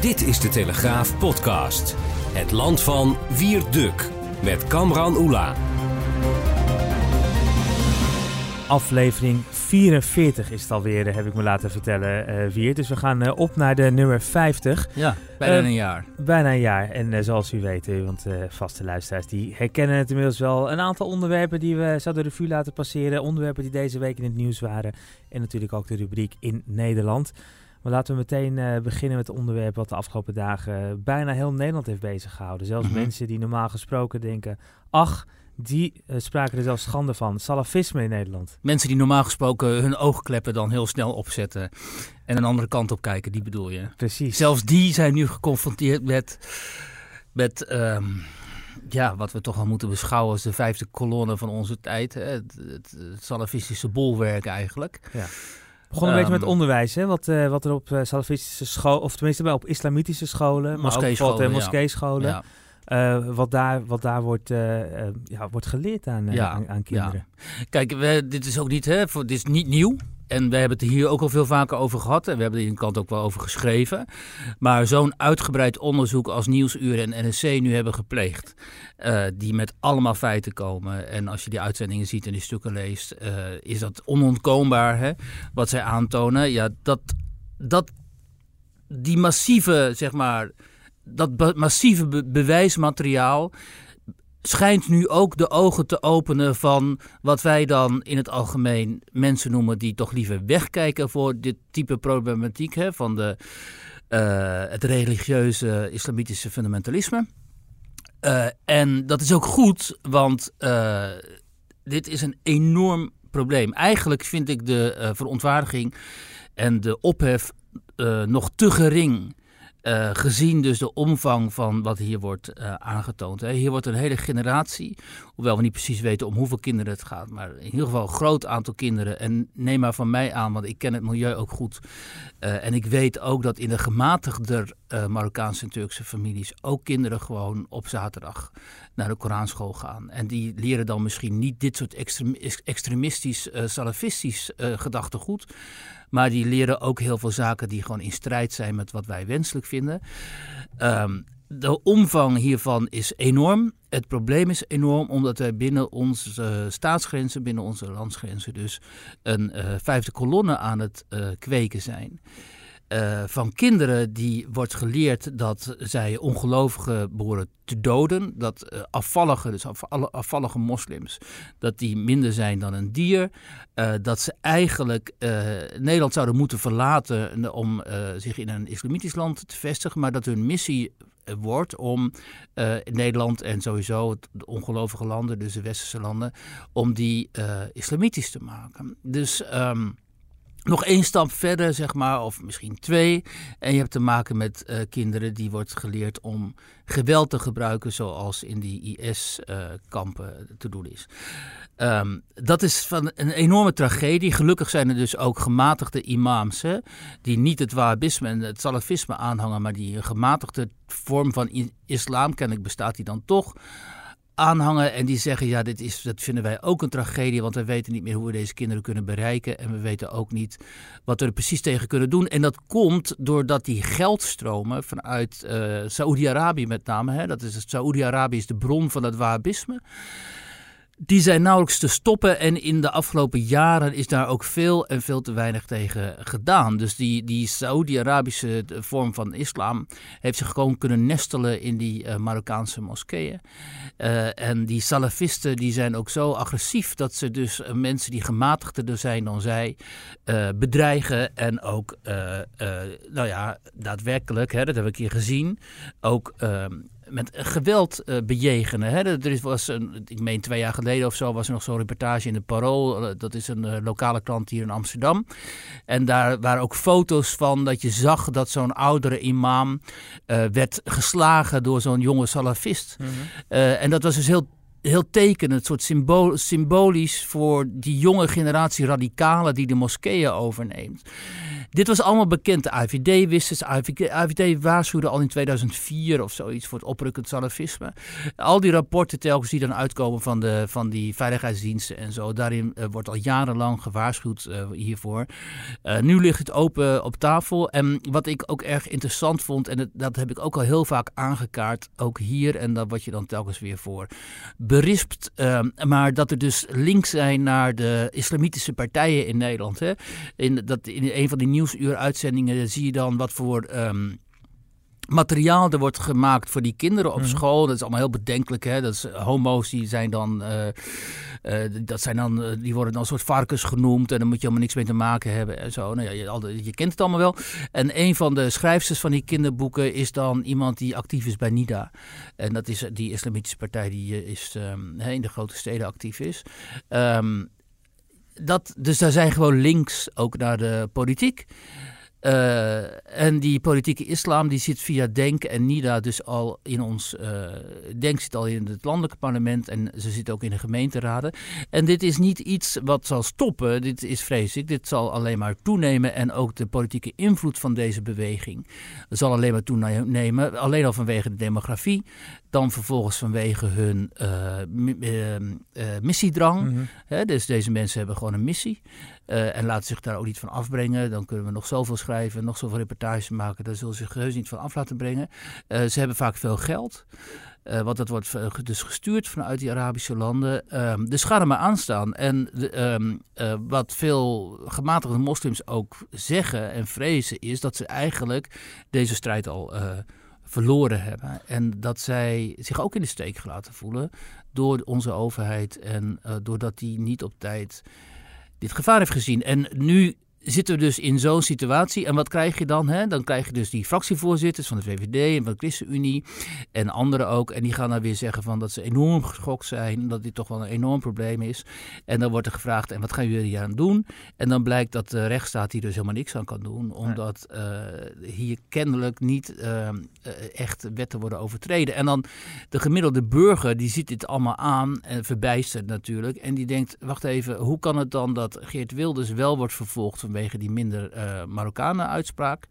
Dit is de Telegraaf podcast. Het land van Wierduk met Kamran Oela. Aflevering 44 is het alweer, heb ik me laten vertellen, uh, Wiert. Dus we gaan uh, op naar de nummer 50. Ja, bijna Uh, een jaar. Bijna een jaar. En uh, zoals u weet, uh, want vaste luisteraars die herkennen het inmiddels wel. Een aantal onderwerpen die we zo de revue laten passeren. Onderwerpen die deze week in het nieuws waren. En natuurlijk ook de rubriek in Nederland. Maar laten we meteen uh, beginnen met het onderwerp wat de afgelopen dagen bijna heel Nederland heeft bezig gehouden. Zelfs Mhm. mm -hmm. mensen die normaal gesproken denken, ach, die uh, spraken er zelfs schande van. Salafisme in Nederland. Mensen die normaal gesproken hun oogkleppen dan heel snel opzetten en een andere kant op kijken, die bedoel je? Precies. Zelfs die zijn nu geconfronteerd met, met um, ja, wat we toch wel moeten beschouwen als de vijfde kolonne van onze tijd. Hè? Het, het, het salafistische bolwerk eigenlijk. Ja. Begon een um, beetje met onderwijs, hè? Wat, uh, wat er op uh, salafistische scholen, of tenminste bij op islamitische scholen, maar ook bijvoorbeeld uh, moskeescholen. Ja. Uh, wat, daar, wat daar wordt, ja, wordt geleerd aan, aan, aan, kinderen. Kijk, we, dit is ook niet, hè, voor, dit is niet nieuw. En we hebben het hier ook al veel vaker over gehad. En we hebben er in de kant ook wel over geschreven. Maar zo'n uitgebreid onderzoek als Nieuwsuur en NSC nu hebben gepleegd. Uh, die met allemaal feiten komen. En als je die uitzendingen ziet en die stukken leest. Uh, is dat onontkoombaar hè, wat zij aantonen. Ja, dat, dat die massieve, zeg maar. Dat massieve be bewijsmateriaal schijnt nu ook de ogen te openen van wat wij dan in het algemeen mensen noemen die toch liever wegkijken voor dit type problematiek hè, van de, uh, het religieuze islamitische fundamentalisme. Uh, en dat is ook goed, want uh, dit is een enorm probleem. Eigenlijk vind ik de verontwaardiging en de ophef nog te gering. Uh, gezien dus de omvang van wat hier wordt uh, aangetoond. Hè. Hier wordt een hele generatie, hoewel we niet precies weten om hoeveel kinderen het gaat, maar in ieder geval een groot aantal kinderen. En neem maar van mij aan, want ik ken het milieu ook goed. Uh, en ik weet ook dat in de gematigder Marokkaanse en Turkse families ook kinderen gewoon op zaterdag naar de Koranschool gaan. En die leren dan misschien niet dit soort extrem extremistisch, salafistisch gedachtegoed. Maar die leren ook heel veel zaken die gewoon in strijd zijn met wat wij wenselijk vinden. Um, de omvang hiervan is enorm. Het probleem is enorm omdat wij binnen onze staatsgrenzen, binnen onze landsgrenzen, dus een uh, vijfde kolonne aan het uh, kweken zijn. Uh, van kinderen die wordt geleerd dat zij ongelovigen behoren te doden. Dat uh, afvallige, dus afvallige moslims, dat die minder zijn dan een dier. Uh, dat ze eigenlijk Nederland zouden moeten verlaten om zich in een islamitisch land te vestigen. Maar dat hun missie wordt om Nederland en sowieso de ongelovige landen, dus de westerse landen, om die islamitisch te maken. Dus... Um, nog één stap verder, zeg maar, of misschien twee. En je hebt te maken met uh, kinderen die wordt geleerd om geweld te gebruiken, zoals in die IS-kampen uh, te doen is. Um, dat is van een enorme tragedie. Gelukkig zijn er dus ook gematigde imams, hè, die niet het wahhabisme en het salafisme aanhangen, maar die een gematigde vorm van islam, kennelijk bestaat die dan toch aanhangen en die zeggen, ja, dit is, dat vinden wij ook een tragedie, want we weten niet meer hoe we deze kinderen kunnen bereiken en we weten ook niet wat we er precies tegen kunnen doen. En dat komt doordat die geldstromen vanuit uh, Saoedi-Arabië met name, hè, dat is Saoedi-Arabië is de bron van het wahhabisme, die zijn nauwelijks te stoppen en in de afgelopen jaren is daar ook veel en veel te weinig tegen gedaan. Dus die, die Saoedi-Arabische vorm van islam heeft zich gewoon kunnen nestelen in die uh, Marokkaanse moskeeën. Uh, en die salafisten die zijn ook zo agressief dat ze dus uh, mensen die gematigder zijn dan zij bedreigen en ook, nou ja, daadwerkelijk, hè, dat heb ik hier gezien, ook... met geweld uh, bejegenen. Hè. Er was een, ik meen twee jaar geleden of zo, was er nog zo'n reportage in de Parool. dat is een lokale krant hier in Amsterdam. En daar waren ook foto's van dat je zag dat zo'n oudere imam werd geslagen door zo'n jonge salafist. Mhm. en dat was dus heel heel tekenend, soort symbool, symbolisch voor die jonge generatie radicalen die de moskeeën overneemt. Dit was allemaal bekend. De AVD wist het. AVD, waarschuwde al in 2004 of zoiets voor het oprukkend salafisme. Al die rapporten telkens die dan uitkomen van, de, van die veiligheidsdiensten en zo. Daarin uh, wordt al jarenlang gewaarschuwd uh, hiervoor. Uh, nu ligt het open op tafel. En wat ik ook erg interessant vond, en dat heb ik ook al heel vaak aangekaart, ook hier. En dat wat je dan telkens weer voor berispt. maar dat er dus links zijn naar de islamitische partijen in Nederland. Hè. In, dat, in een van die nieuwsuur uitzendingen zie je dan wat voor ehm, materiaal er wordt gemaakt voor die kinderen op mhm. school. Dat is allemaal heel bedenkelijk. Hè? Dat is, eh, homo's die zijn dan, uh, uh, dat zijn dan, die worden dan een soort varkens genoemd. En dan moet je helemaal niks mee te maken hebben en zo. Nou ja, je, je, kent het allemaal wel. En een van de schrijfsters van die kinderboeken is dan iemand die actief is bij NIDA. En dat is die islamitische partij die is, um, in de grote steden actief is. Um, dat, dus daar zijn gewoon links ook naar de politiek. Uh, en die politieke islam die zit via Denk en NIDA dus al in ons... Uh, Denk zit al in het landelijke parlement en ze zit ook in de gemeenteraden. En dit is niet iets wat zal stoppen, dit is vreselijk. Dit zal alleen maar toenemen en ook de politieke invloed van deze beweging zal alleen maar toenemen. Alleen al vanwege de demografie, dan vervolgens vanwege hun uh, missiedrang. Mhm. dus deze mensen hebben gewoon een missie. Uh, en laten zich daar ook niet van afbrengen. Dan kunnen we nog zoveel schrijven, nog zoveel reportages maken. Daar zullen ze zich heus niet van af laten brengen. Ze hebben vaak veel geld. Want dat wordt dus gestuurd vanuit die Arabische landen. Um, dus ga er maar aan staan. En de, um, wat veel gematigde moslims ook zeggen en vrezen... is dat ze eigenlijk deze strijd al verloren hebben. En dat zij zich ook in de steek gelaten voelen door onze overheid. En doordat die niet op tijd dit gevaar heeft gezien. En nu zitten we dus in zo'n situatie. En wat krijg je dan? Hè? Dan krijg je dus die fractievoorzitters van de VVD en van de ChristenUnie en anderen ook. En die gaan dan weer zeggen van dat ze enorm geschokt zijn, dat dit toch wel een enorm probleem is. En dan wordt er gevraagd, en wat gaan jullie hier aan doen? En dan blijkt dat de rechtsstaat hier dus helemaal niks aan kan doen, omdat uh, hier kennelijk niet uh, echt wetten worden overtreden. En dan de gemiddelde burger, die ziet dit allemaal aan en verbijstert natuurlijk. En die denkt, wacht even, hoe kan het dan dat Geert Wilders wel wordt vervolgd vanwege die minder uh, Marokkanen uitspraak.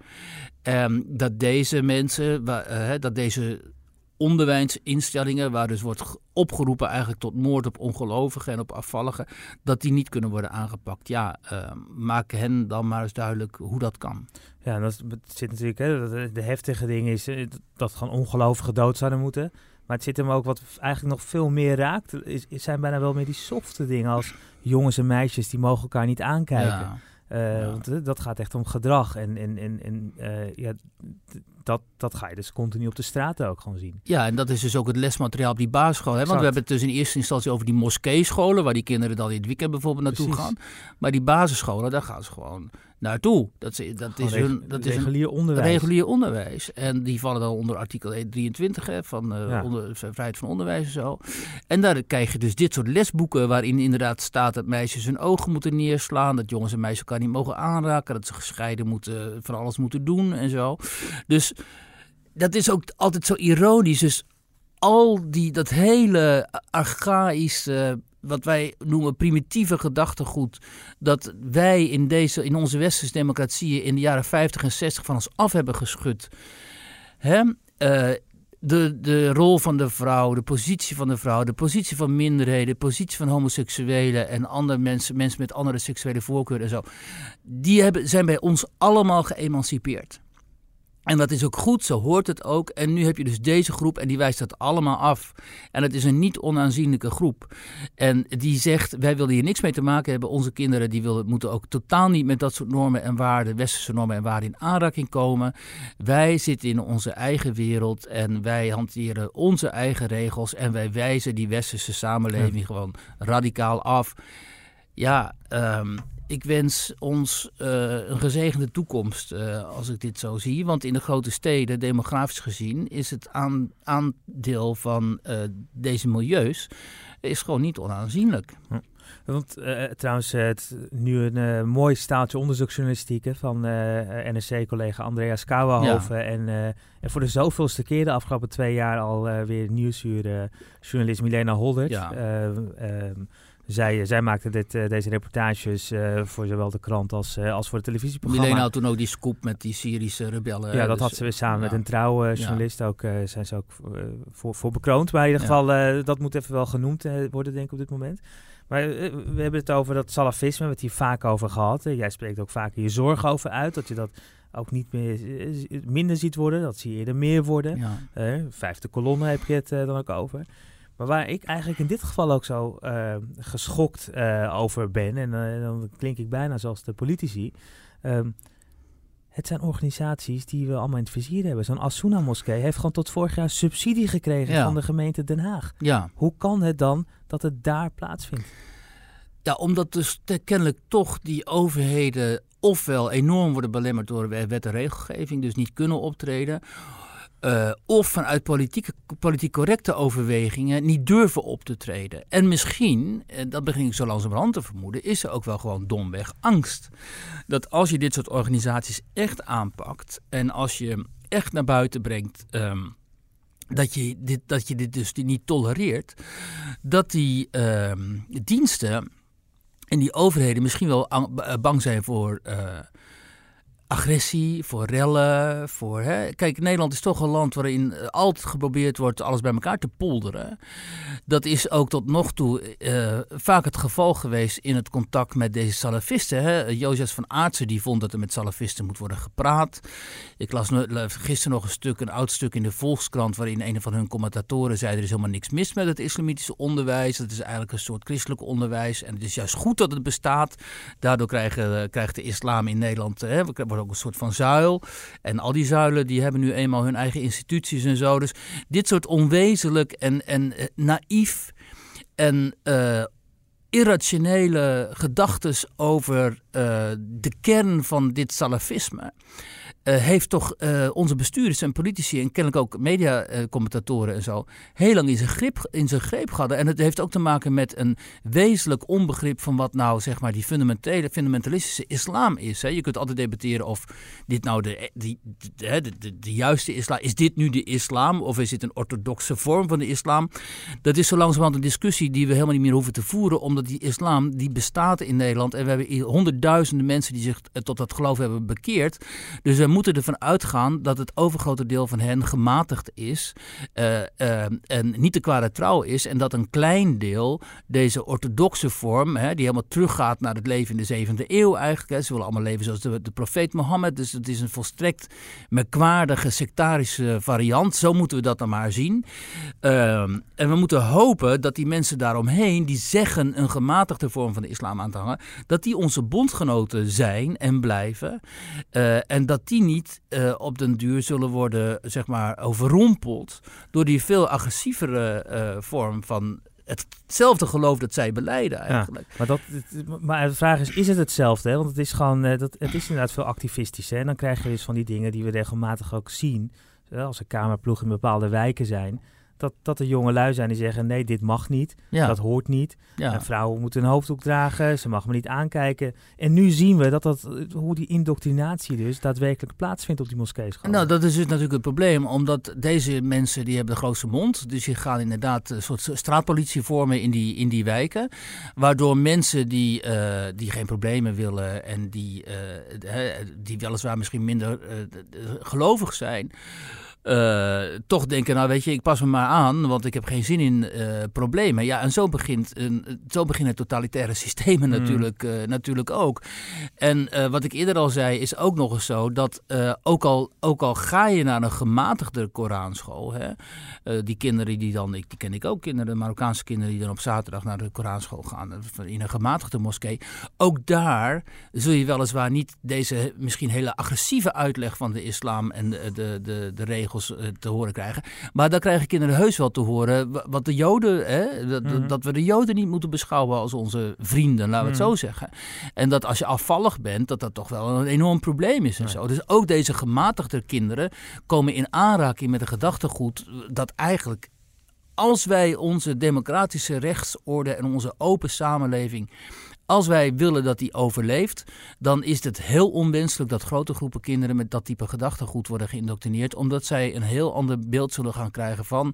Um, dat deze mensen, uh, dat deze onderwijsinstellingen, waar dus wordt opgeroepen eigenlijk tot moord op ongelovigen en op afvalligen, dat die niet kunnen worden aangepakt. Ja, uh, maak hen dan maar eens duidelijk hoe dat kan. Ja, dat zit natuurlijk, hè, de heftige ding is dat gewoon ongelovigen dood zouden moeten. Maar het zit hem ook wat eigenlijk nog veel meer raakt. Is, zijn bijna wel meer die softe dingen als jongens en meisjes die mogen elkaar niet aankijken. Ja. Uh, Want uh, dat gaat echt om gedrag. En, en, en, en uh, ja, dat, dat ga je dus continu op de straten ook gewoon zien. Ja, en dat is dus ook het lesmateriaal op die basisschool. Hè? Want we hebben het dus in eerste instantie over die moskeescholen, waar die kinderen dan in het weekend bijvoorbeeld naartoe gaan. Maar die basisscholen, daar gaan ze gewoon naartoe. Dat, is, dat is hun dat is regulier onderwijs. Regulier onderwijs. En die vallen dan onder artikel 23 hè, van uh, onder, vrijheid van onderwijs en zo. En daar krijg je dus dit soort lesboeken waarin inderdaad staat dat meisjes hun ogen moeten neerslaan, dat jongens en meisjes elkaar niet mogen aanraken, dat ze gescheiden moeten, van alles moeten doen en zo. Dus dat is ook altijd zo ironisch. Dus al die, dat hele archaïsche wij noemen primitieve gedachtegoed, dat wij in, deze, in onze westerse democratieën in de jaren 50 en 60 van ons af hebben geschud. Hè? Uh, de, de rol van de vrouw, de positie van de vrouw, de positie van minderheden, de positie van homoseksuelen en andere mensen, mensen met andere seksuele voorkeuren en zo, die hebben, zijn bij ons allemaal geëmancipeerd. En dat is ook goed, zo hoort het ook. En nu heb je dus deze groep en die wijst dat allemaal af. En het is een niet onaanzienlijke groep. En die zegt, wij willen hier niks mee te maken hebben. Onze kinderen die willen, moeten ook totaal niet met dat soort normen en waarden, westerse normen en waarden in aanraking komen. Wij zitten in onze eigen wereld en wij hanteren onze eigen regels. En wij wijzen die westerse samenleving gewoon radicaal af. Ja, um, ik wens ons een gezegende toekomst als ik dit zo zie. Want in de grote steden, demografisch gezien, is het aan, aandeel van deze milieus is gewoon niet onaanzienlijk. Hm. Want trouwens, het, nu een mooi staaltje onderzoeksjournalistiek van NRC-collega Andreas Kouwenhoven. En, en, voor de zoveelste keer de afgelopen twee jaar al weer nieuwsuur journalist Milena Holdert. Ja. Ehm, zij, zij maakte dit, deze reportages voor zowel de krant als, als voor het televisieprogramma. Milena had toen ook die scoop met die Syrische rebellen. Ja, dat dus, had ze weer samen met een trouwe journalist ook, zijn ze ook voor, voor bekroond. Maar in ieder geval, dat moet even wel genoemd worden denk ik op dit moment. Maar eh, we hebben het over dat salafisme, we hebben het hier vaak over gehad. Jij spreekt ook vaak je zorgen over uit, dat je dat ook niet meer eh, minder ziet worden. Dat zie je eerder meer worden. Ja. vijfde kolonne heb je het eh, dan ook over. Maar waar ik eigenlijk in dit geval ook zo geschokt over ben, en dan klink ik bijna zoals de politici. Ehm, het zijn organisaties die we allemaal in het vizier hebben. Zo'n Asuna moskee heeft gewoon tot vorig jaar subsidie gekregen van de gemeente Den Haag. Ja. Hoe kan het dan dat het daar plaatsvindt? Ja, omdat dus kennelijk toch die overheden ofwel enorm worden belemmerd door wet en regelgeving, dus niet kunnen optreden, uh, of vanuit politieke, politiek correcte overwegingen niet durven op te treden. En misschien, en eh, dat begin ik zo langzamerhand te vermoeden, is er ook wel gewoon domweg angst. Dat als je dit soort organisaties echt aanpakt en als je echt naar buiten brengt. Um, dat je dit, dat je dit dus niet tolereert, dat die um, diensten en die overheden misschien wel bang zijn voor agressie, voor rellen. Voor, hè. Kijk, Nederland is toch een land waarin eh, altijd geprobeerd wordt alles bij elkaar te polderen. Dat is ook tot nog toe uh, vaak het geval geweest in het contact met deze salafisten. Hè. Jozef van Aartsen die vond dat er met salafisten moet worden gepraat. Ik las gisteren nog een stuk, een oud stuk in de Volkskrant... waarin een van hun commentatoren zei... er is helemaal niks mis met het islamitische onderwijs. Dat is eigenlijk een soort christelijk onderwijs. En het is juist goed dat het bestaat. Daardoor krijgen, krijgt de islam in Nederland... Hè, ook een soort van zuil. En al die zuilen die hebben nu eenmaal hun eigen instituties en zo. Dus dit soort onwezenlijk en, en uh, naïef en uh, irrationele gedachten over uh, de kern van dit salafisme. Uh, heeft toch uh, onze bestuurders en politici en kennelijk ook mediacommentatoren en zo heel lang in zijn, grip, in zijn greep gehad. En het heeft ook te maken met een wezenlijk onbegrip van wat nou zeg maar die fundamentele, fundamentalistische islam is. Hè. Je kunt altijd debatteren of dit nou de, die, de, de, de, de, juiste islam is. dit nu de islam of is dit een orthodoxe vorm van de islam? Dat is zo langzamerhand een discussie die we helemaal niet meer hoeven te voeren, omdat die islam die bestaat in Nederland en we hebben honderdduizenden mensen die zich tot dat geloof hebben bekeerd. Dus we moeten ervan uitgaan dat het overgrote deel van hen gematigd is uh, uh, en niet te kwade trouw is. En dat een klein deel deze orthodoxe vorm, hè, die helemaal teruggaat naar het leven in de zevende eeuw eigenlijk. Hè, ze willen allemaal leven zoals de, de profeet Mohammed. Dus het is een volstrekt merkwaardige sectarische variant. Zo moeten we dat dan maar zien. Uh, en we moeten hopen dat die mensen daaromheen, die zeggen een gematigde vorm van de islam aan te hangen, dat die onze bondgenoten zijn en blijven. Uh, en dat die niet uh, op den duur zullen worden zeg maar, overrompeld door die veel agressievere uh, vorm van hetzelfde geloof dat zij beleiden eigenlijk. Ja, maar, dat, maar de vraag is, is het hetzelfde? Hè? Want het is gewoon, uh, dat, het is inderdaad veel activistisch. Hè? En dan krijg je dus van die dingen die we regelmatig ook zien. Als er kamerploegen in bepaalde wijken zijn dat, dat er jonge lui zijn die zeggen: nee, dit mag niet, dat hoort niet. Ja. vrouwen moeten een hoofddoek dragen, ze mag me niet aankijken. En nu zien we dat dat, hoe die indoctrinatie dus daadwerkelijk plaatsvindt op die moskees. Nou, dat is dus natuurlijk het probleem, omdat deze mensen die hebben de grootste mond. Dus die gaan inderdaad een soort straatpolitie vormen in die, in die wijken. Waardoor mensen die, uh, die geen problemen willen en die, uh, die weliswaar misschien minder uh, gelovig zijn uh, toch denken, nou weet je, ik pas me maar aan, want ik heb geen zin in uh, problemen. Ja, en zo, begint, zo beginnen totalitaire systemen hmm. natuurlijk, uh, natuurlijk ook. En wat ik eerder al zei, is ook nog eens zo dat ook, al, ook al ga je naar een gematigde Koranschool, hè, die kinderen die dan, die ken ik ook, kinderen, Marokkaanse kinderen die dan op zaterdag naar de Koranschool gaan, in een gematigde moskee, ook daar zul je weliswaar niet deze misschien hele agressieve uitleg van de islam en de, de, de, de regels vleugels te horen krijgen. Maar dan krijgen kinderen heus wel te horen wat de Joden, hè, dat, Mhm. dat we de Joden niet moeten beschouwen als onze vrienden, laten we het Mhm. zo zeggen. En dat als je afvallig bent, dat dat toch wel een enorm probleem is en Ja. zo. Dus ook deze gematigde kinderen komen in aanraking met een gedachtegoed dat eigenlijk als wij onze democratische rechtsorde en onze open samenleving, als wij willen dat die overleeft, dan is het heel onwenselijk dat grote groepen kinderen met dat type gedachtegoed worden geïndoctrineerd, omdat zij een heel ander beeld zullen gaan krijgen van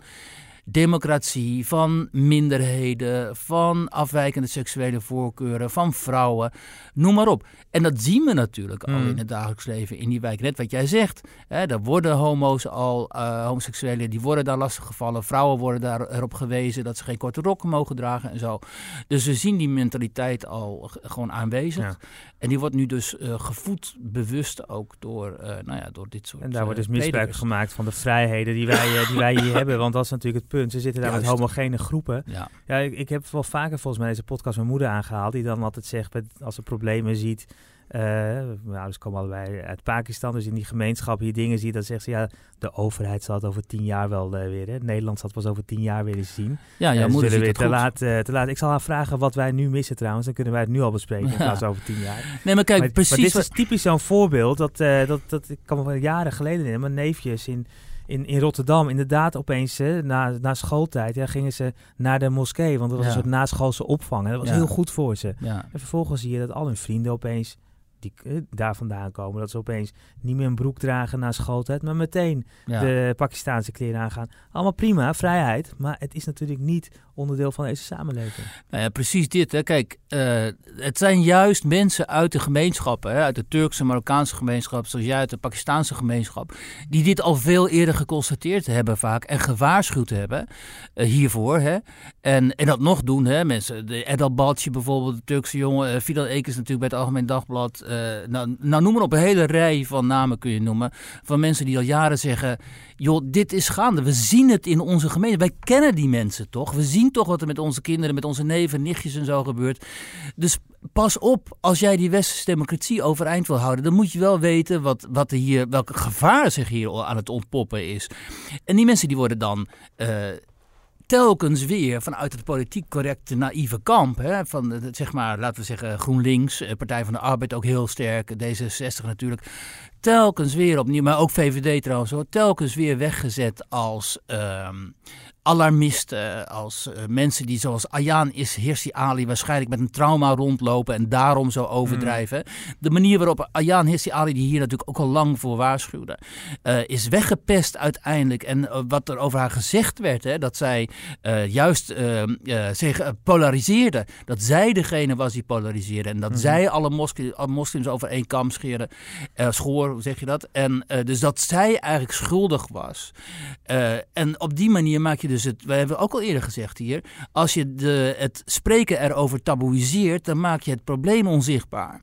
democratie, van minderheden, van afwijkende seksuele voorkeuren, van vrouwen, noem maar op. En dat zien we natuurlijk al Mm. in het dagelijks leven in die wijk. Net wat jij zegt, hè, daar worden homo's al, eh, homoseksuelen, die worden daar lastiggevallen. Vrouwen worden daar erop gewezen dat ze geen korte rokken mogen dragen en zo. Dus we zien die mentaliteit al gewoon aanwezig. Ja. En die wordt nu dus eh, gevoed, bewust ook door, eh, nou ja, door dit soort En daar wordt dus misbruik gemaakt van de vrijheden die wij, die wij hier hebben. Want dat is natuurlijk het punt. Ze zitten daar met homogene groepen. Ja, Ja, ik, ik heb wel vaker volgens mij deze podcast mijn moeder aangehaald. Die dan altijd zegt, als ze problemen ziet... eh mijn ouders komen allebei uit Pakistan. Dus in die gemeenschap hier dingen ziet, dan zegt ze... Ja, de overheid zal het over tien jaar wel eh, weer... Hè. Nederland zal het pas over tien jaar weer eens zien. ja, jouw ze moeder weer te laat, eh, te laat. Ik zal haar vragen wat wij nu missen trouwens. Dan kunnen wij het nu al bespreken in Ja. plaats over tien jaar. Nee, maar kijk, maar, precies maar dit is typisch zo'n voorbeeld. Dat, dat, dat ik kan me jaren geleden in. Mijn neefjes in, in, in Rotterdam. Inderdaad, opeens na, na schooltijd ja, gingen ze naar de moskee. Want dat was Ja. een soort naschoolse opvang. En dat was Ja. heel goed voor ze. En vervolgens zie je dat al hun vrienden opeens die eh, daar vandaan komen. Dat ze opeens niet meer een broek dragen na schooltijd. Maar meteen Ja. de Pakistaanse kleren aangaan. Allemaal prima, vrijheid. Maar het is natuurlijk niet onderdeel van deze samenleving. Nou ja, precies dit. Hè. Kijk, eh, het zijn juist mensen uit de gemeenschappen, hè, uit de Turkse, Marokkaanse gemeenschap, zoals jij uit de Pakistaanse gemeenschap, die dit al veel eerder geconstateerd hebben vaak en gewaarschuwd hebben eh, hiervoor. Hè. En, en dat nog doen, hè. mensen. De Edal Balci bijvoorbeeld, de Turkse jongen, eh Fidel Ekers natuurlijk bij het Algemeen Dagblad. Eh, nou, nou, noem maar op, een hele rij van namen kun je noemen. Van mensen die al jaren zeggen, joh, dit is gaande. We zien het in onze gemeente. Wij kennen die mensen toch? We zien toch wat er met onze kinderen, met onze neven, nichtjes en zo gebeurt. Dus pas op, als jij die westerse democratie overeind wil houden, dan moet je wel weten wat, wat er hier, welke gevaar zich hier aan het ontpoppen is. En die mensen die worden dan. eh, telkens weer vanuit het politiek correcte naïeve kamp, hè, van zeg maar, laten we zeggen GroenLinks, eh, Partij van de Arbeid ook heel sterk, D66 natuurlijk, telkens weer opnieuw, maar ook VVD trouwens hoor, telkens weer weggezet als ehm, alarmisten, als eh, mensen die zoals Ayaan is Hirsi Ali waarschijnlijk met een trauma rondlopen en daarom zo overdrijven. De manier waarop Ayaan Hirsi Ali, die hier natuurlijk ook al lang voor waarschuwde, eh, is weggepest uiteindelijk. En eh, wat er over haar gezegd werd, hè, dat zij eh, juist eh, eh, zich eh, polariseerde. Dat zij degene was die polariseerde. En dat Mhm. zij alle, mosli- alle moslims over één kam scheren, eh, schoor, hoe zeg je dat? En eh, dus dat zij eigenlijk schuldig was. Eh, en op die manier maak je dus het, we hebben ook al eerder gezegd hier, als je de, het spreken erover taboeiseert, dan maak je het probleem onzichtbaar.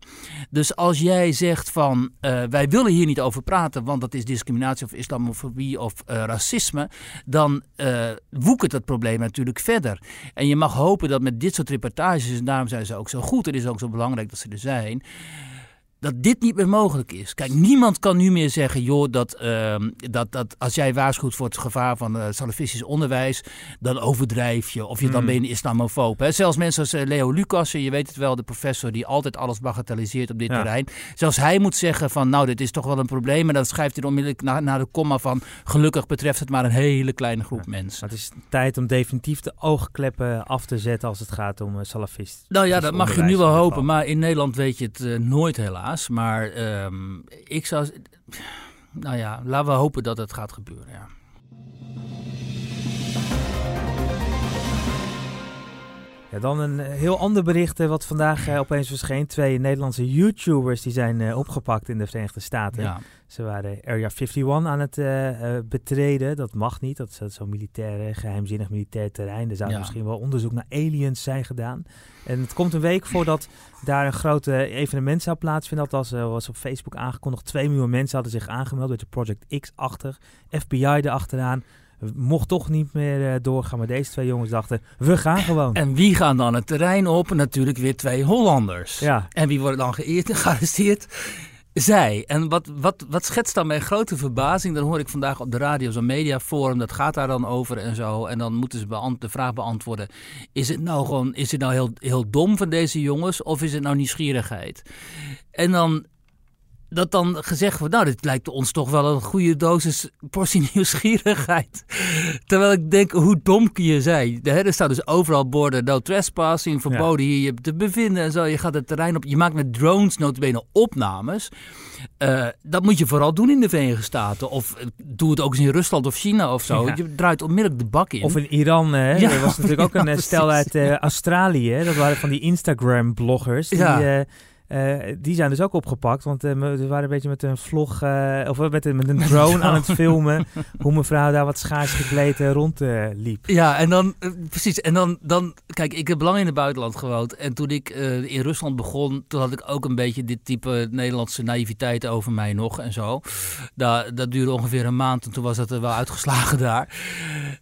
Dus als jij zegt van, eh, wij willen hier niet over praten, want dat is discriminatie of islamofobie of eh, racisme, dan eh woekert het probleem natuurlijk verder. En je mag hopen dat met dit soort reportages, en daarom zijn ze ook zo goed, het is ook zo belangrijk dat ze er zijn, dat dit niet meer mogelijk is. Kijk, niemand kan nu meer zeggen, joh, dat, ehm, dat, dat als jij waarschuwt voor het gevaar van eh, salafistisch onderwijs, dan overdrijf je. Of je, dan Mm. ben je een islamofoob. Hè? Zelfs mensen als eh, Leo Lucas, je weet het wel, de professor die altijd alles bagatelliseert op dit Ja. terrein. Zelfs hij moet zeggen van, nou, dit is toch wel een probleem. En dan schrijft hij onmiddellijk naar, naar de komma van, gelukkig betreft het maar een hele kleine groep mensen. Maar het is tijd om definitief de oogkleppen af te zetten als het gaat om uh, salafist. Nou ja, dat mag je nu wel hopen. Maar in Nederland weet je het eh, nooit helaas. Maar ehm, ik zou... Nou ja, laten we hopen dat het gaat gebeuren, ja. Ja, dan een eh, heel ander bericht eh, wat vandaag eh, opeens verscheen. Twee Nederlandse YouTubers die zijn opgepakt in de Verenigde Staten. ja. Ze waren Area 51 aan het betreden. Dat mag niet. Dat is, dat is zo'n militair, eh, geheimzinnig militair terrein. Er zou Ja. misschien wel onderzoek naar aliens zijn gedaan. En het komt een week voordat daar een groot evenement zou plaatsvinden. Dat was, was op Facebook aangekondigd. 2 miljoen mensen hadden zich aangemeld. Beetje Project X achter. FBI erachteraan. Mocht toch niet meer eh, doorgaan. Maar deze twee jongens dachten, we gaan gewoon. En wie gaan dan het terrein op? Natuurlijk weer twee Hollanders. Ja, En wie worden dan geëerd en gearresteerd? zij. En wat, wat, wat schetst dan mijn grote verbazing? Dan hoor ik vandaag op de radio zo'n mediaforum, dat gaat daar dan over en zo. En dan moeten ze de vraag beantwoorden: is het nou gewoon, is het nou heel, heel dom van deze jongens of is het nou nieuwsgierigheid? En dan dat dan gezegd wordt, nou, dit lijkt ons toch wel een goede dosis portie nieuwsgierigheid. Terwijl ik denk, hoe dom kun je zijn? Er staan dus overal borden, no trespassing, verboden hier je te bevinden en zo. Je gaat het terrein op, je maakt met drones notabene opnames. Uh, dat moet je vooral doen in de Verenigde Staten. Of uh, doe het ook eens in Rusland of China of zo. Je draait onmiddellijk de bak in. Of in Iran. Hè? Ja, er was natuurlijk ook een eh, stel uit uh, Australië. Dat waren van die Instagram-bloggers. Die, ja. Uh, die zijn dus ook opgepakt, want uh, we waren een beetje met een vlog, uh, of met, met een drone aan het filmen, hoe mevrouw daar wat schaars gekleed rondliep. ja, en dan, precies, en dan, dan, kijk, ik heb lang in het buitenland gewoond en toen ik in Rusland begon, toen had ik ook een beetje dit type Nederlandse naïviteit over mij nog en zo. Dat, dat duurde ongeveer een maand en toen was dat er wel uitgeslagen daar.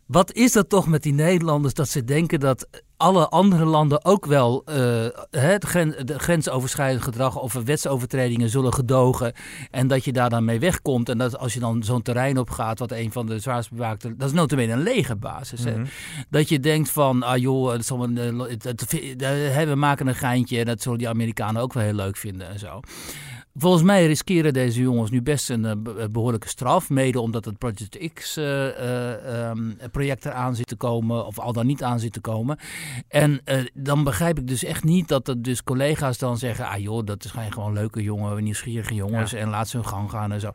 Wat is dat toch met die Nederlanders, dat ze denken dat alle andere landen ook wel uh, het gren, de grensoverschrijdend gedrag of wetsovertredingen zullen gedogen. En dat je daar dan mee wegkomt. En dat als je dan zo'n terrein op gaat, wat een van de zwaarst bewaakte. Dat is notabene een legerbasis. Mm Dat je denkt van, ah joh, het, het, we maken een geintje. En dat zullen die Amerikanen ook wel heel leuk vinden en zo. Volgens mij riskeren deze jongens nu best een uh, behoorlijke straf. Mede omdat het Project X-project uh, uh, eraan zit te komen. Of al dan niet aan zit te komen. En dan begrijp ik dus echt niet dat er dus collega's dan zeggen... Ah joh, dat zijn gewoon leuke jongen, nieuwsgierige jongens. En laat ze hun gang gaan en zo.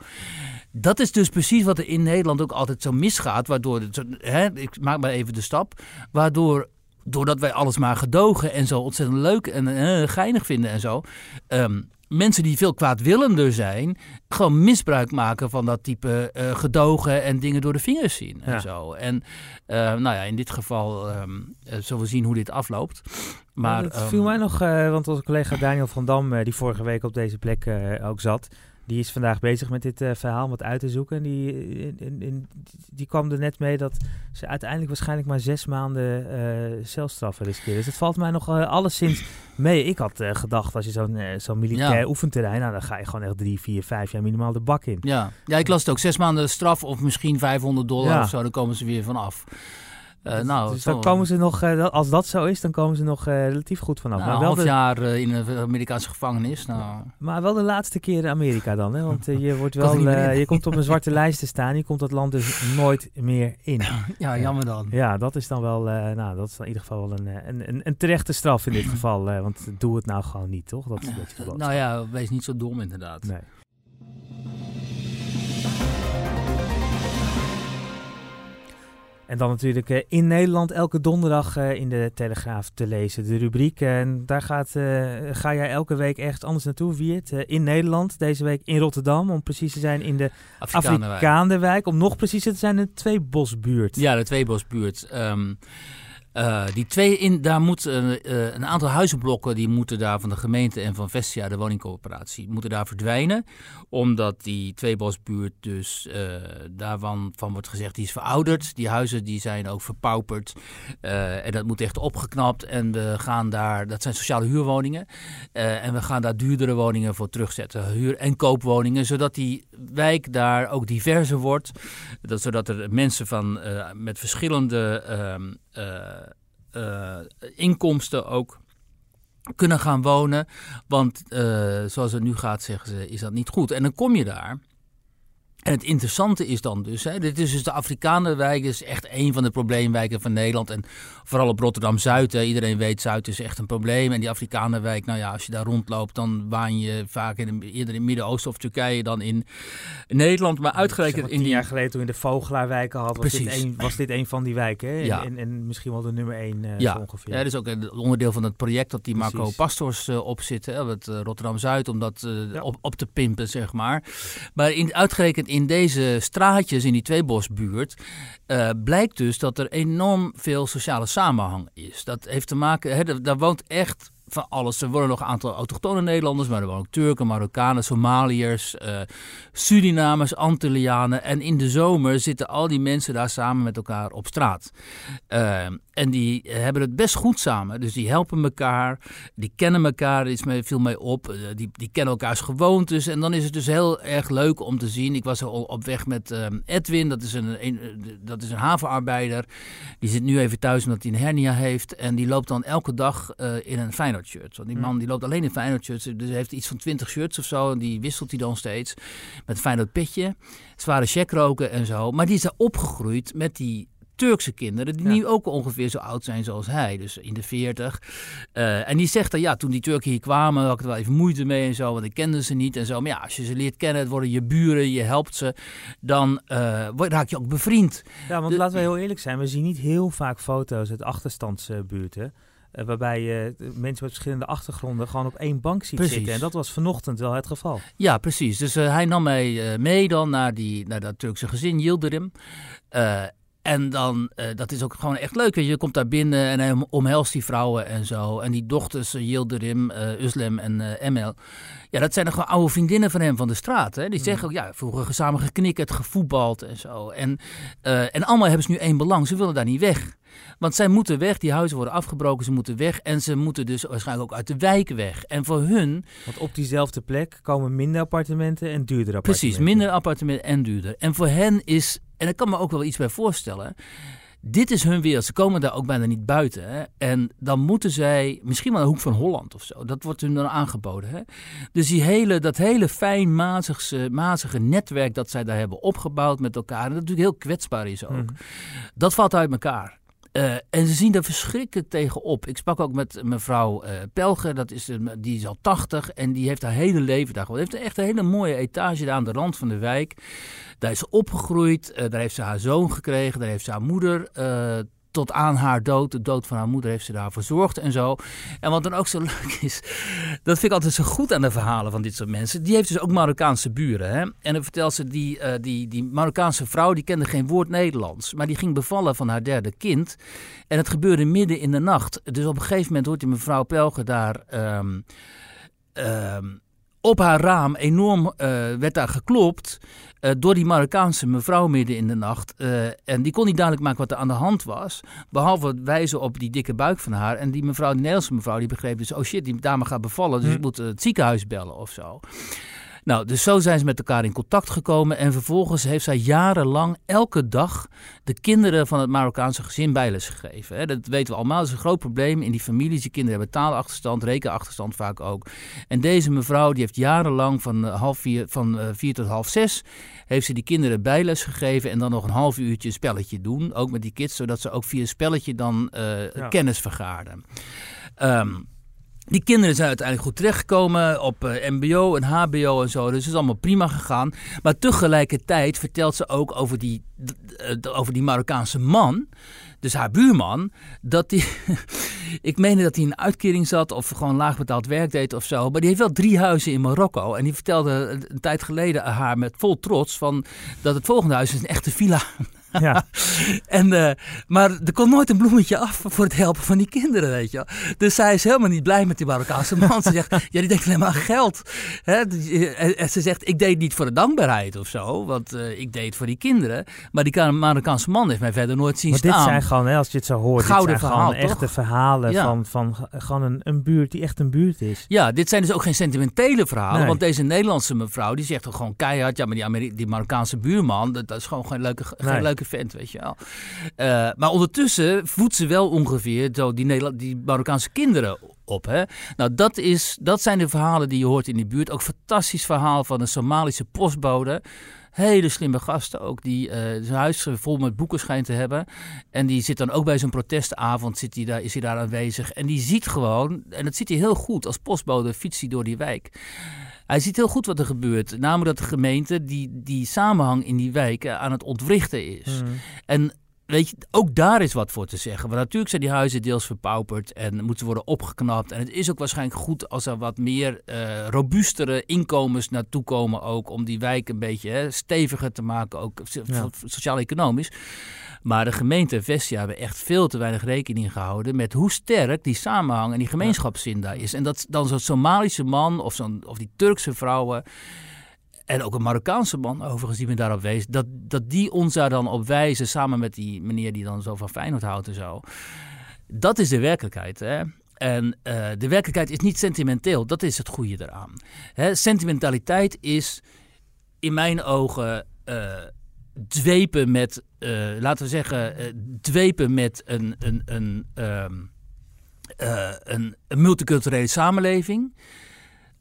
Dat is dus precies wat er in Nederland ook altijd zo misgaat. Waardoor, het, hè, ik maak maar even de stap. Waardoor doordat wij alles maar gedogen en zo ontzettend leuk en uh, geinig vinden en zo. Um, mensen die veel kwaadwillender zijn, gewoon misbruik maken van dat type uh, gedogen en dingen door de vingers zien. En zo. En uh, nou ja, in dit geval um, zullen we zien hoe dit afloopt. Maar, het viel um, mij nog, want onze collega Daniel van Dam, die vorige week op deze plek ook zat, die is vandaag bezig met dit uh, verhaal wat uit te zoeken. En die, in, in, die kwam er net mee dat ze uiteindelijk waarschijnlijk maar zes maanden uh, celstraffen riskeren. Dus het valt mij nog uh, alleszins mee. Ik had gedacht, als je zo'n zo'n militair ja. oefenterrein, nou, dan ga je gewoon echt drie, vier, vijf jaar minimaal de bak in. Ja, ja ik las het ook. Zes maanden straf of misschien 500 dollar ja. of zo, dan komen ze weer vanaf. Uh, nou, dus dan komen ze nog, uh, als dat zo is, dan komen ze nog uh, relatief goed vanaf. Nou, maar wel een half de... jaar in een Amerikaanse gevangenis. Nou. Maar wel de laatste keer in Amerika dan, hè? Want je, wordt wel, je komt op een zwarte lijst te staan. Je komt dat land dus nooit meer in. ja, jammer dan. Ja, dat is dan wel, nou, dat is in ieder geval wel een, een, een, een terechte straf in dit geval. want doe het nou gewoon niet, toch? Dat, dat nou ja, wees niet zo dom inderdaad. Nee. En dan natuurlijk uh, in Nederland elke donderdag uh, in de Telegraaf te lezen, de rubriek. En daar gaat, uh, ga jij elke week ergens anders naartoe, Wiert. in Nederland, deze week in Rotterdam, om precies te zijn in de Afrikaanderwijk. Om nog preciezer te zijn in de Tweebosbuurt. Ja, de Tweebosbuurt. Um, uh, die twee in, daar moet uh, uh, een aantal huizenblokken die moeten daar van de gemeente en van Vestia, de woningcoöperatie, moeten daar verdwijnen. Omdat die tweebosbuurt dus daarvan van wordt gezegd, die is verouderd. Die huizen die zijn ook verpauperd. en dat moet echt opgeknapt. En we gaan daar, dat zijn sociale huurwoningen. en we gaan daar duurdere woningen voor terugzetten. Huur- en koopwoningen, zodat die wijk daar ook diverser wordt. Dat, zodat er mensen van met verschillende ehm, inkomsten ook kunnen gaan wonen. Want uh, zoals het nu gaat, zeggen ze, is dat niet goed. En dan kom je daar. En het interessante is dan dus, hè, dit is dus de Afrikanenwijk, is echt een van de probleemwijken van Nederland. En vooral op Rotterdam-Zuid, iedereen weet Zuid is echt een probleem. En die Afrikanenwijk, nou ja, als je daar rondloopt, dan waan je vaak in, eerder in het Midden-Oosten of Turkije dan in Nederland. Maar uitgerekend in die... jaar geleden toen in de Vogelaarwijken had, was, dit een, was dit een van die wijken. Hè? Ja. En, en, misschien wel de nummer één uh, ja. ongeveer. Ja, dat is ook een onderdeel van het project dat die Marco Pastors uh, op zit, hè, het uh, Rotterdam-Zuid, om dat ja. op, op te pimpen, zeg maar. Maar in, uitgerekend in deze straatjes in die Tweebosbuurt uh, blijkt dus dat er enorm veel sociale samenhang is. Dat heeft te maken, hè, daar woont echt van alles. Er worden nog een aantal autochtone Nederlanders, maar er wonen ook Turken, Marokkanen, Somaliërs, uh, Surinamers, Antillianen. En in de zomer zitten al die mensen daar samen met elkaar op straat. Uh, en die hebben het best goed samen. Dus die helpen elkaar, die kennen elkaar, is mee, veel mee op. Uh, die, die kennen elkaars gewoontes. En dan is het dus heel erg leuk om te zien. Ik was al op weg met Edwin, dat is een, een, dat is een havenarbeider. Die zit nu even thuis omdat hij een hernia heeft. En die loopt dan elke dag in een Feyenoord shirt. Want die man die loopt alleen in Feyenoord shirts. Dus heeft iets van 20 shirts of zo. En die wisselt hij dan steeds. Met een Feyenoord petje. Zware check roken en zo. Maar die is daar opgegroeid met die Turkse kinderen, die nu ook ongeveer zo oud zijn zoals hij, dus in de 40. Uh, en die zegt dan, ja, toen die Turken hier kwamen, had ik er wel even moeite mee en zo, want ik kende ze niet en zo. Maar ja, als je ze leert kennen, het worden je buren, je helpt ze, dan uh, raak je ook bevriend. Ja, want laten we heel eerlijk zijn, we zien niet heel vaak foto's uit achterstandsbuurten. Uh, waarbij je mensen met verschillende achtergronden gewoon op één bank ziet precies. zitten. En dat was vanochtend wel het geval. Ja, precies. Dus uh, hij nam mij uh, mee dan naar, die, naar dat Turkse gezin, Yildirim. En dan, dat is ook gewoon echt leuk. Weet je, je komt daar binnen en hij omhelst die vrouwen en zo. En die dochters, Yildirim, Uslem en Emel. Ja, dat zijn gewoon oude vriendinnen van hem van de straat. Hè? Die Mm. zeggen ook, ja, vroeger samen geknikkerd, gevoetbald en zo. En, en allemaal hebben ze nu één belang. Ze willen daar niet weg. Want zij moeten weg, die huizen worden afgebroken, ze moeten weg. En ze moeten dus waarschijnlijk ook uit de wijken weg. En voor hun... Want op diezelfde plek komen minder appartementen en duurder appartementen. Precies, minder appartementen en duurder. En voor hen is, en ik kan me ook wel iets bij voorstellen... Dit is hun wereld. Ze komen daar ook bijna niet buiten. Hè? En dan moeten zij, misschien wel een hoek van Holland of zo. Dat wordt hun dan aangeboden. Hè? Dus die hele, dat hele fijn mazige, mazige netwerk dat zij daar hebben opgebouwd met elkaar. En dat natuurlijk heel kwetsbaar is ook. Mhm. Dat valt uit elkaar. Uh, en ze zien daar verschrikkelijk tegenop. Ik sprak ook met mevrouw uh, Pelger, dat is, die is al 80 en die heeft haar hele leven daar gewoond. heeft echt een hele mooie etage daar aan de rand van de wijk. Daar is ze opgegroeid, uh, daar heeft ze haar zoon gekregen, daar heeft ze haar moeder tot aan haar dood, de dood van haar moeder, heeft ze daar verzorgd en zo. En wat dan ook zo leuk is, dat vind ik altijd zo goed aan de verhalen van dit soort mensen. Die heeft dus ook Marokkaanse buren. Hè? En dan vertelt ze, die, uh, die, die Marokkaanse vrouw, die kende geen woord Nederlands. Maar die ging bevallen van haar derde kind. En het gebeurde midden in de nacht. Dus op een gegeven moment hoort die mevrouw Pelger daar... Um, um, op haar raam enorm uh, werd daar geklopt uh, door die Marokkaanse mevrouw midden in de nacht. Uh, en die kon niet duidelijk maken wat er aan de hand was. Behalve het wijzen op die dikke buik van haar. En die mevrouw, die Nederlandse mevrouw, die begreep dus... oh shit, die dame gaat bevallen, dus hm. ik moet het ziekenhuis bellen of zo. Nou, dus zo zijn ze met elkaar in contact gekomen. En vervolgens heeft zij jarenlang elke dag de kinderen van het Marokkaanse gezin bijles gegeven. Hè. Dat weten we allemaal. Dat is een groot probleem in die families. Die kinderen hebben taalachterstand, rekenachterstand vaak ook. En deze mevrouw die heeft jarenlang van, half vier, van uh, vier tot half zes... heeft ze die kinderen bijles gegeven en dan nog een half uurtje spelletje doen. Ook met die kids, zodat ze ook via een spelletje dan uh, ja. kennis vergaarden. Um, die kinderen zijn uiteindelijk goed terechtgekomen op uh, MBO en HBO en zo. Dus het is allemaal prima gegaan. Maar tegelijkertijd vertelt ze ook over die, over die Marokkaanse man. Dus haar buurman. Dat die. ik meende dat hij een uitkering zat. of gewoon laag betaald werk deed of zo. Maar die heeft wel drie huizen in Marokko. En die vertelde een tijd geleden haar met vol trots. Van, dat het volgende huis is een echte villa Ja. en, uh, maar er komt nooit een bloemetje af voor het helpen van die kinderen, weet je wel. Dus zij is helemaal niet blij met die Marokkaanse man. Ze zegt, ja, die denkt alleen maar aan geld. Hè? En ze zegt, ik deed het niet voor de dankbaarheid of zo, want uh, ik deed het voor die kinderen. Maar die Marokkaanse man heeft mij verder nooit zien maar staan. dit zijn gewoon, hè, als je het zo hoort, Gouden dit zijn verhaal, gewoon echte toch? verhalen Ja. van, van gewoon een, een buurt die echt een buurt is. Ja, dit zijn dus ook geen sentimentele verhalen. Nee. Want deze Nederlandse mevrouw, die zegt toch gewoon keihard... ja, maar die, Ameri die Marokkaanse buurman, dat, dat is gewoon geen leuke, geen Nee. leuke vent, weet je wel. Uh, maar ondertussen voedt ze wel ongeveer zo die, Nederland, die Marokkaanse kinderen op. Hè? Nou, dat, is, dat zijn de verhalen die je hoort in die buurt. Ook fantastisch verhaal van een Somalische postbode... Hele slimme gasten ook, die uh, zijn huis vol met boeken schijnt te hebben. En die zit dan ook bij zo'n protestavond, zit daar, is hij daar aanwezig. En die ziet gewoon, en dat ziet hij heel goed, als postbode fietst hij door die wijk. Hij ziet heel goed wat er gebeurt. Namelijk dat de gemeente die, die samenhang in die wijken aan het ontwrichten is. Mm. En weet je, ook daar is wat voor te zeggen. Want natuurlijk zijn die huizen deels verpauperd en moeten worden opgeknapt. En het is ook waarschijnlijk goed als er wat meer uh, robuustere inkomens naartoe komen ook. Om die wijk een beetje hè, steviger te maken, ook sociaal-economisch. Maar de gemeente Vestia hebben echt veel te weinig rekening gehouden met hoe sterk die samenhang en die gemeenschapszin daar is. En dat dan zo'n Somalische man of, zo'n, of die Turkse vrouwen en ook een Marokkaanse man, overigens, die me daarop wees, dat, dat die ons daar dan op wijzen, samen met die meneer die dan zo van Feyenoord houdt en zo. Dat is de werkelijkheid. Hè? En uh, de werkelijkheid is niet sentimenteel, dat is het goede eraan. Hè? Sentimentaliteit is in mijn ogen uh, dwepen met, uh, laten we zeggen, dwepen met een, een, een, um, een, een multiculturele samenleving.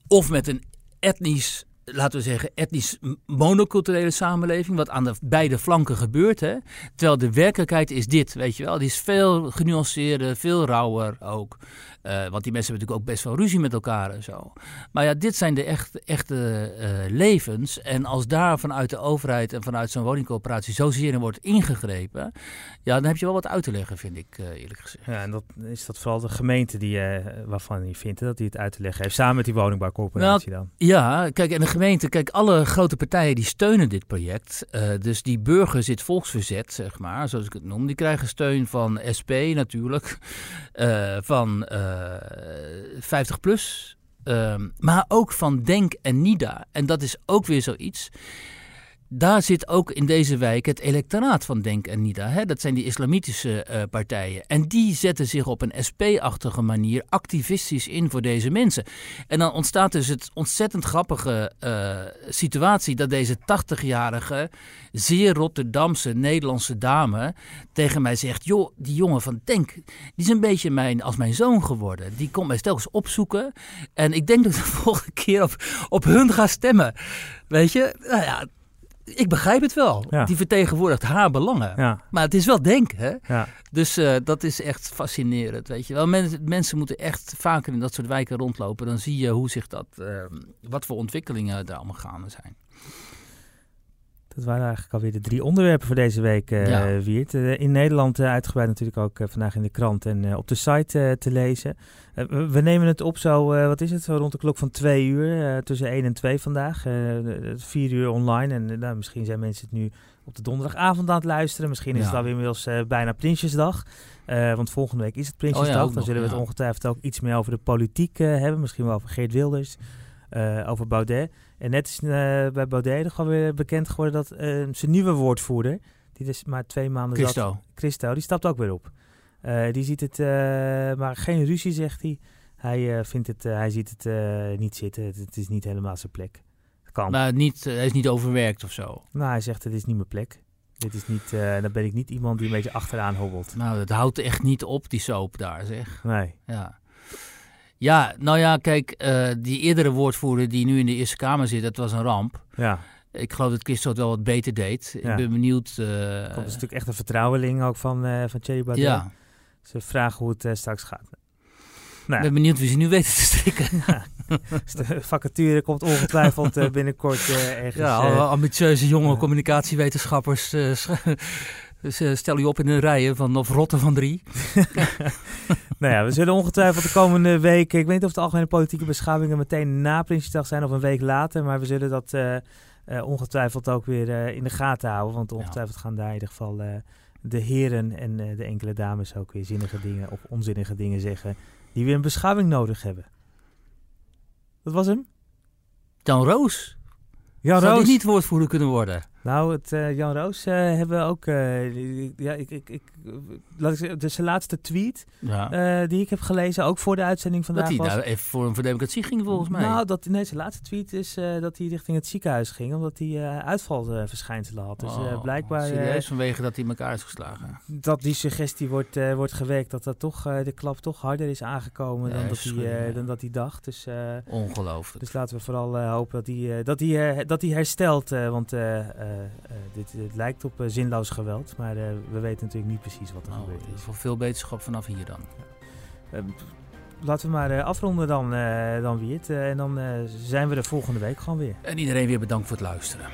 Of met een etnisch laten we zeggen, etnisch monoculturele samenleving, wat aan de beide flanken gebeurt. Hè? Terwijl de werkelijkheid is dit, weet je wel. Die is veel genuanceerder, veel rauwer ook. Uh, want die mensen hebben natuurlijk ook best wel ruzie met elkaar en zo. Maar ja, dit zijn de echte, echte uh, levens. En als daar vanuit de overheid en vanuit zo'n woningcoöperatie zozeer in wordt ingegrepen, ja, dan heb je wel wat uit te leggen, vind ik uh, eerlijk gezegd. Ja, en dat is dat vooral de gemeente die, waarvan je vindt dat die het uit te leggen heeft, samen met die woningbouwcorporatie nou, dan. Ja, kijk, en de gemeente, kijk, alle grote partijen die steunen dit project. dus die burgers, dit volksverzet, zeg maar, zoals ik het noem, die krijgen steun van SP natuurlijk, van 50 plus. Ehm, maar ook van Denk en Nida. En dat is ook weer zoiets daar zit ook in deze wijk het electoraat van Denk en Nida. Hè? Dat zijn die islamitische uh, partijen. En die zetten zich op een SP-achtige manier activistisch in voor deze mensen. En dan ontstaat dus het ontzettend grappige uh, situatie dat deze 80-jarige, zeer Rotterdamse Nederlandse dame tegen mij zegt: Joh, die jongen van Denk, die is een beetje mijn, als mijn zoon geworden. Die komt mij telkens opzoeken. En ik denk dat ik de volgende keer op, op hun ga stemmen. Weet je? Nou ja ik begrijp het wel. Die vertegenwoordigt haar belangen. Ja. Maar het is wel denken. Hè? Ja. Dus uh, dat is echt fascinerend. Weet je wel. mensen moeten echt vaker in dat soort wijken rondlopen. Dan zie je hoe zich dat, uh, wat voor ontwikkelingen daar allemaal gaande zijn. Dat waren eigenlijk alweer de drie onderwerpen voor deze week, uh, ja. Wiert. Uh, in Nederland uh, uitgebreid natuurlijk ook vandaag in de krant en op de site te lezen. we nemen het op zo, wat is het, zo rond de klok van twee uur, tussen 1 en 2 vandaag. vier uur online en nou, misschien zijn mensen het nu op de donderdagavond aan het luisteren. Misschien is ja. het alweer inmiddels bijna Prinsjesdag. want volgende week is het Prinsjesdag. Oh ja, Dan zullen we het ongetwijfeld ook iets meer over de politiek hebben. Misschien wel over Geert Wilders, over Baudet. En net is uh, bij Baudet nog alweer bekend geworden dat uh, zijn nieuwe woordvoerder, die is maar twee maanden Christo. zat, Christo, die stapt ook weer op. Uh, die ziet het, maar geen ruzie, zegt hij. Hij, vindt het, hij ziet het niet zitten. Het, het, is niet helemaal zijn plek. kan. Maar niet, hij is niet overwerkt of zo? Nou, hij zegt het is niet mijn plek. Dit is niet, dan ben ik niet iemand die een beetje achteraan hobbelt. Nou, dat houdt echt niet op, die soap daar, zeg. Nee. Ja. Ja, nou ja, kijk, uh, die eerdere woordvoerder die nu in de Eerste Kamer zit, dat was een ramp. Ja. Ik geloof dat Christo het wel wat beter deed. Ik ben benieuwd. Uh, dat is natuurlijk echt een vertrouweling ook van, uh, van Thierry Baudet. Ja. Ze vragen hoe het straks gaat. Nou. Ik ben benieuwd wie ze nu weten te strikken. Dus de vacature komt ongetwijfeld binnenkort ergens. Ja, ambitieuze jonge communicatiewetenschappers dus stel je op in een rijen van of rotten van drie. nou ja, we zullen ongetwijfeld de komende weken... Ik weet niet of de algemene politieke beschouwingen meteen na Prinsjesdag zijn of een week later. Maar we zullen dat uh, uh, ongetwijfeld ook weer in de gaten houden. Want ongetwijfeld gaan daar in ieder geval de heren en de enkele dames ook weer zinnige dingen of onzinnige dingen zeggen. Die weer een beschouwing nodig hebben. Dat was hem? Jan Roos. Jan Zou Roos. niet woordvoerder kunnen worden? Nou, het uh, Jan Roos uh, hebben we ook. Uh, ja, ik, ik, ik, laat ik zeggen, dus zijn laatste tweet ja. die ik heb gelezen, ook voor de uitzending vandaag. Dat hij was, even voor een voor democratie ging, volgens mij. Nou, dat, nee, zijn laatste tweet is dat hij richting het ziekenhuis ging, omdat hij uitvalverschijnselen had. Dus oh, blijkbaar. Serieus, vanwege dat hij elkaar is geslagen. Dat die suggestie wordt, wordt gewerkt, dat, dat toch, de klap toch harder is aangekomen dan, dat hij, dan dat hij dacht. Dus, Ongelooflijk. Dus laten we vooral hopen dat hij, dat hij, dat hij herstelt, want. Uh, dit, dit, lijkt op zinloos geweld, maar we weten natuurlijk niet precies wat er nou, gebeurt. Voor veel beterschap vanaf hier dan. Ja. laten we maar afronden dan, dan Wiert. en dan zijn we de volgende week gewoon weer. En iedereen weer bedankt voor het luisteren.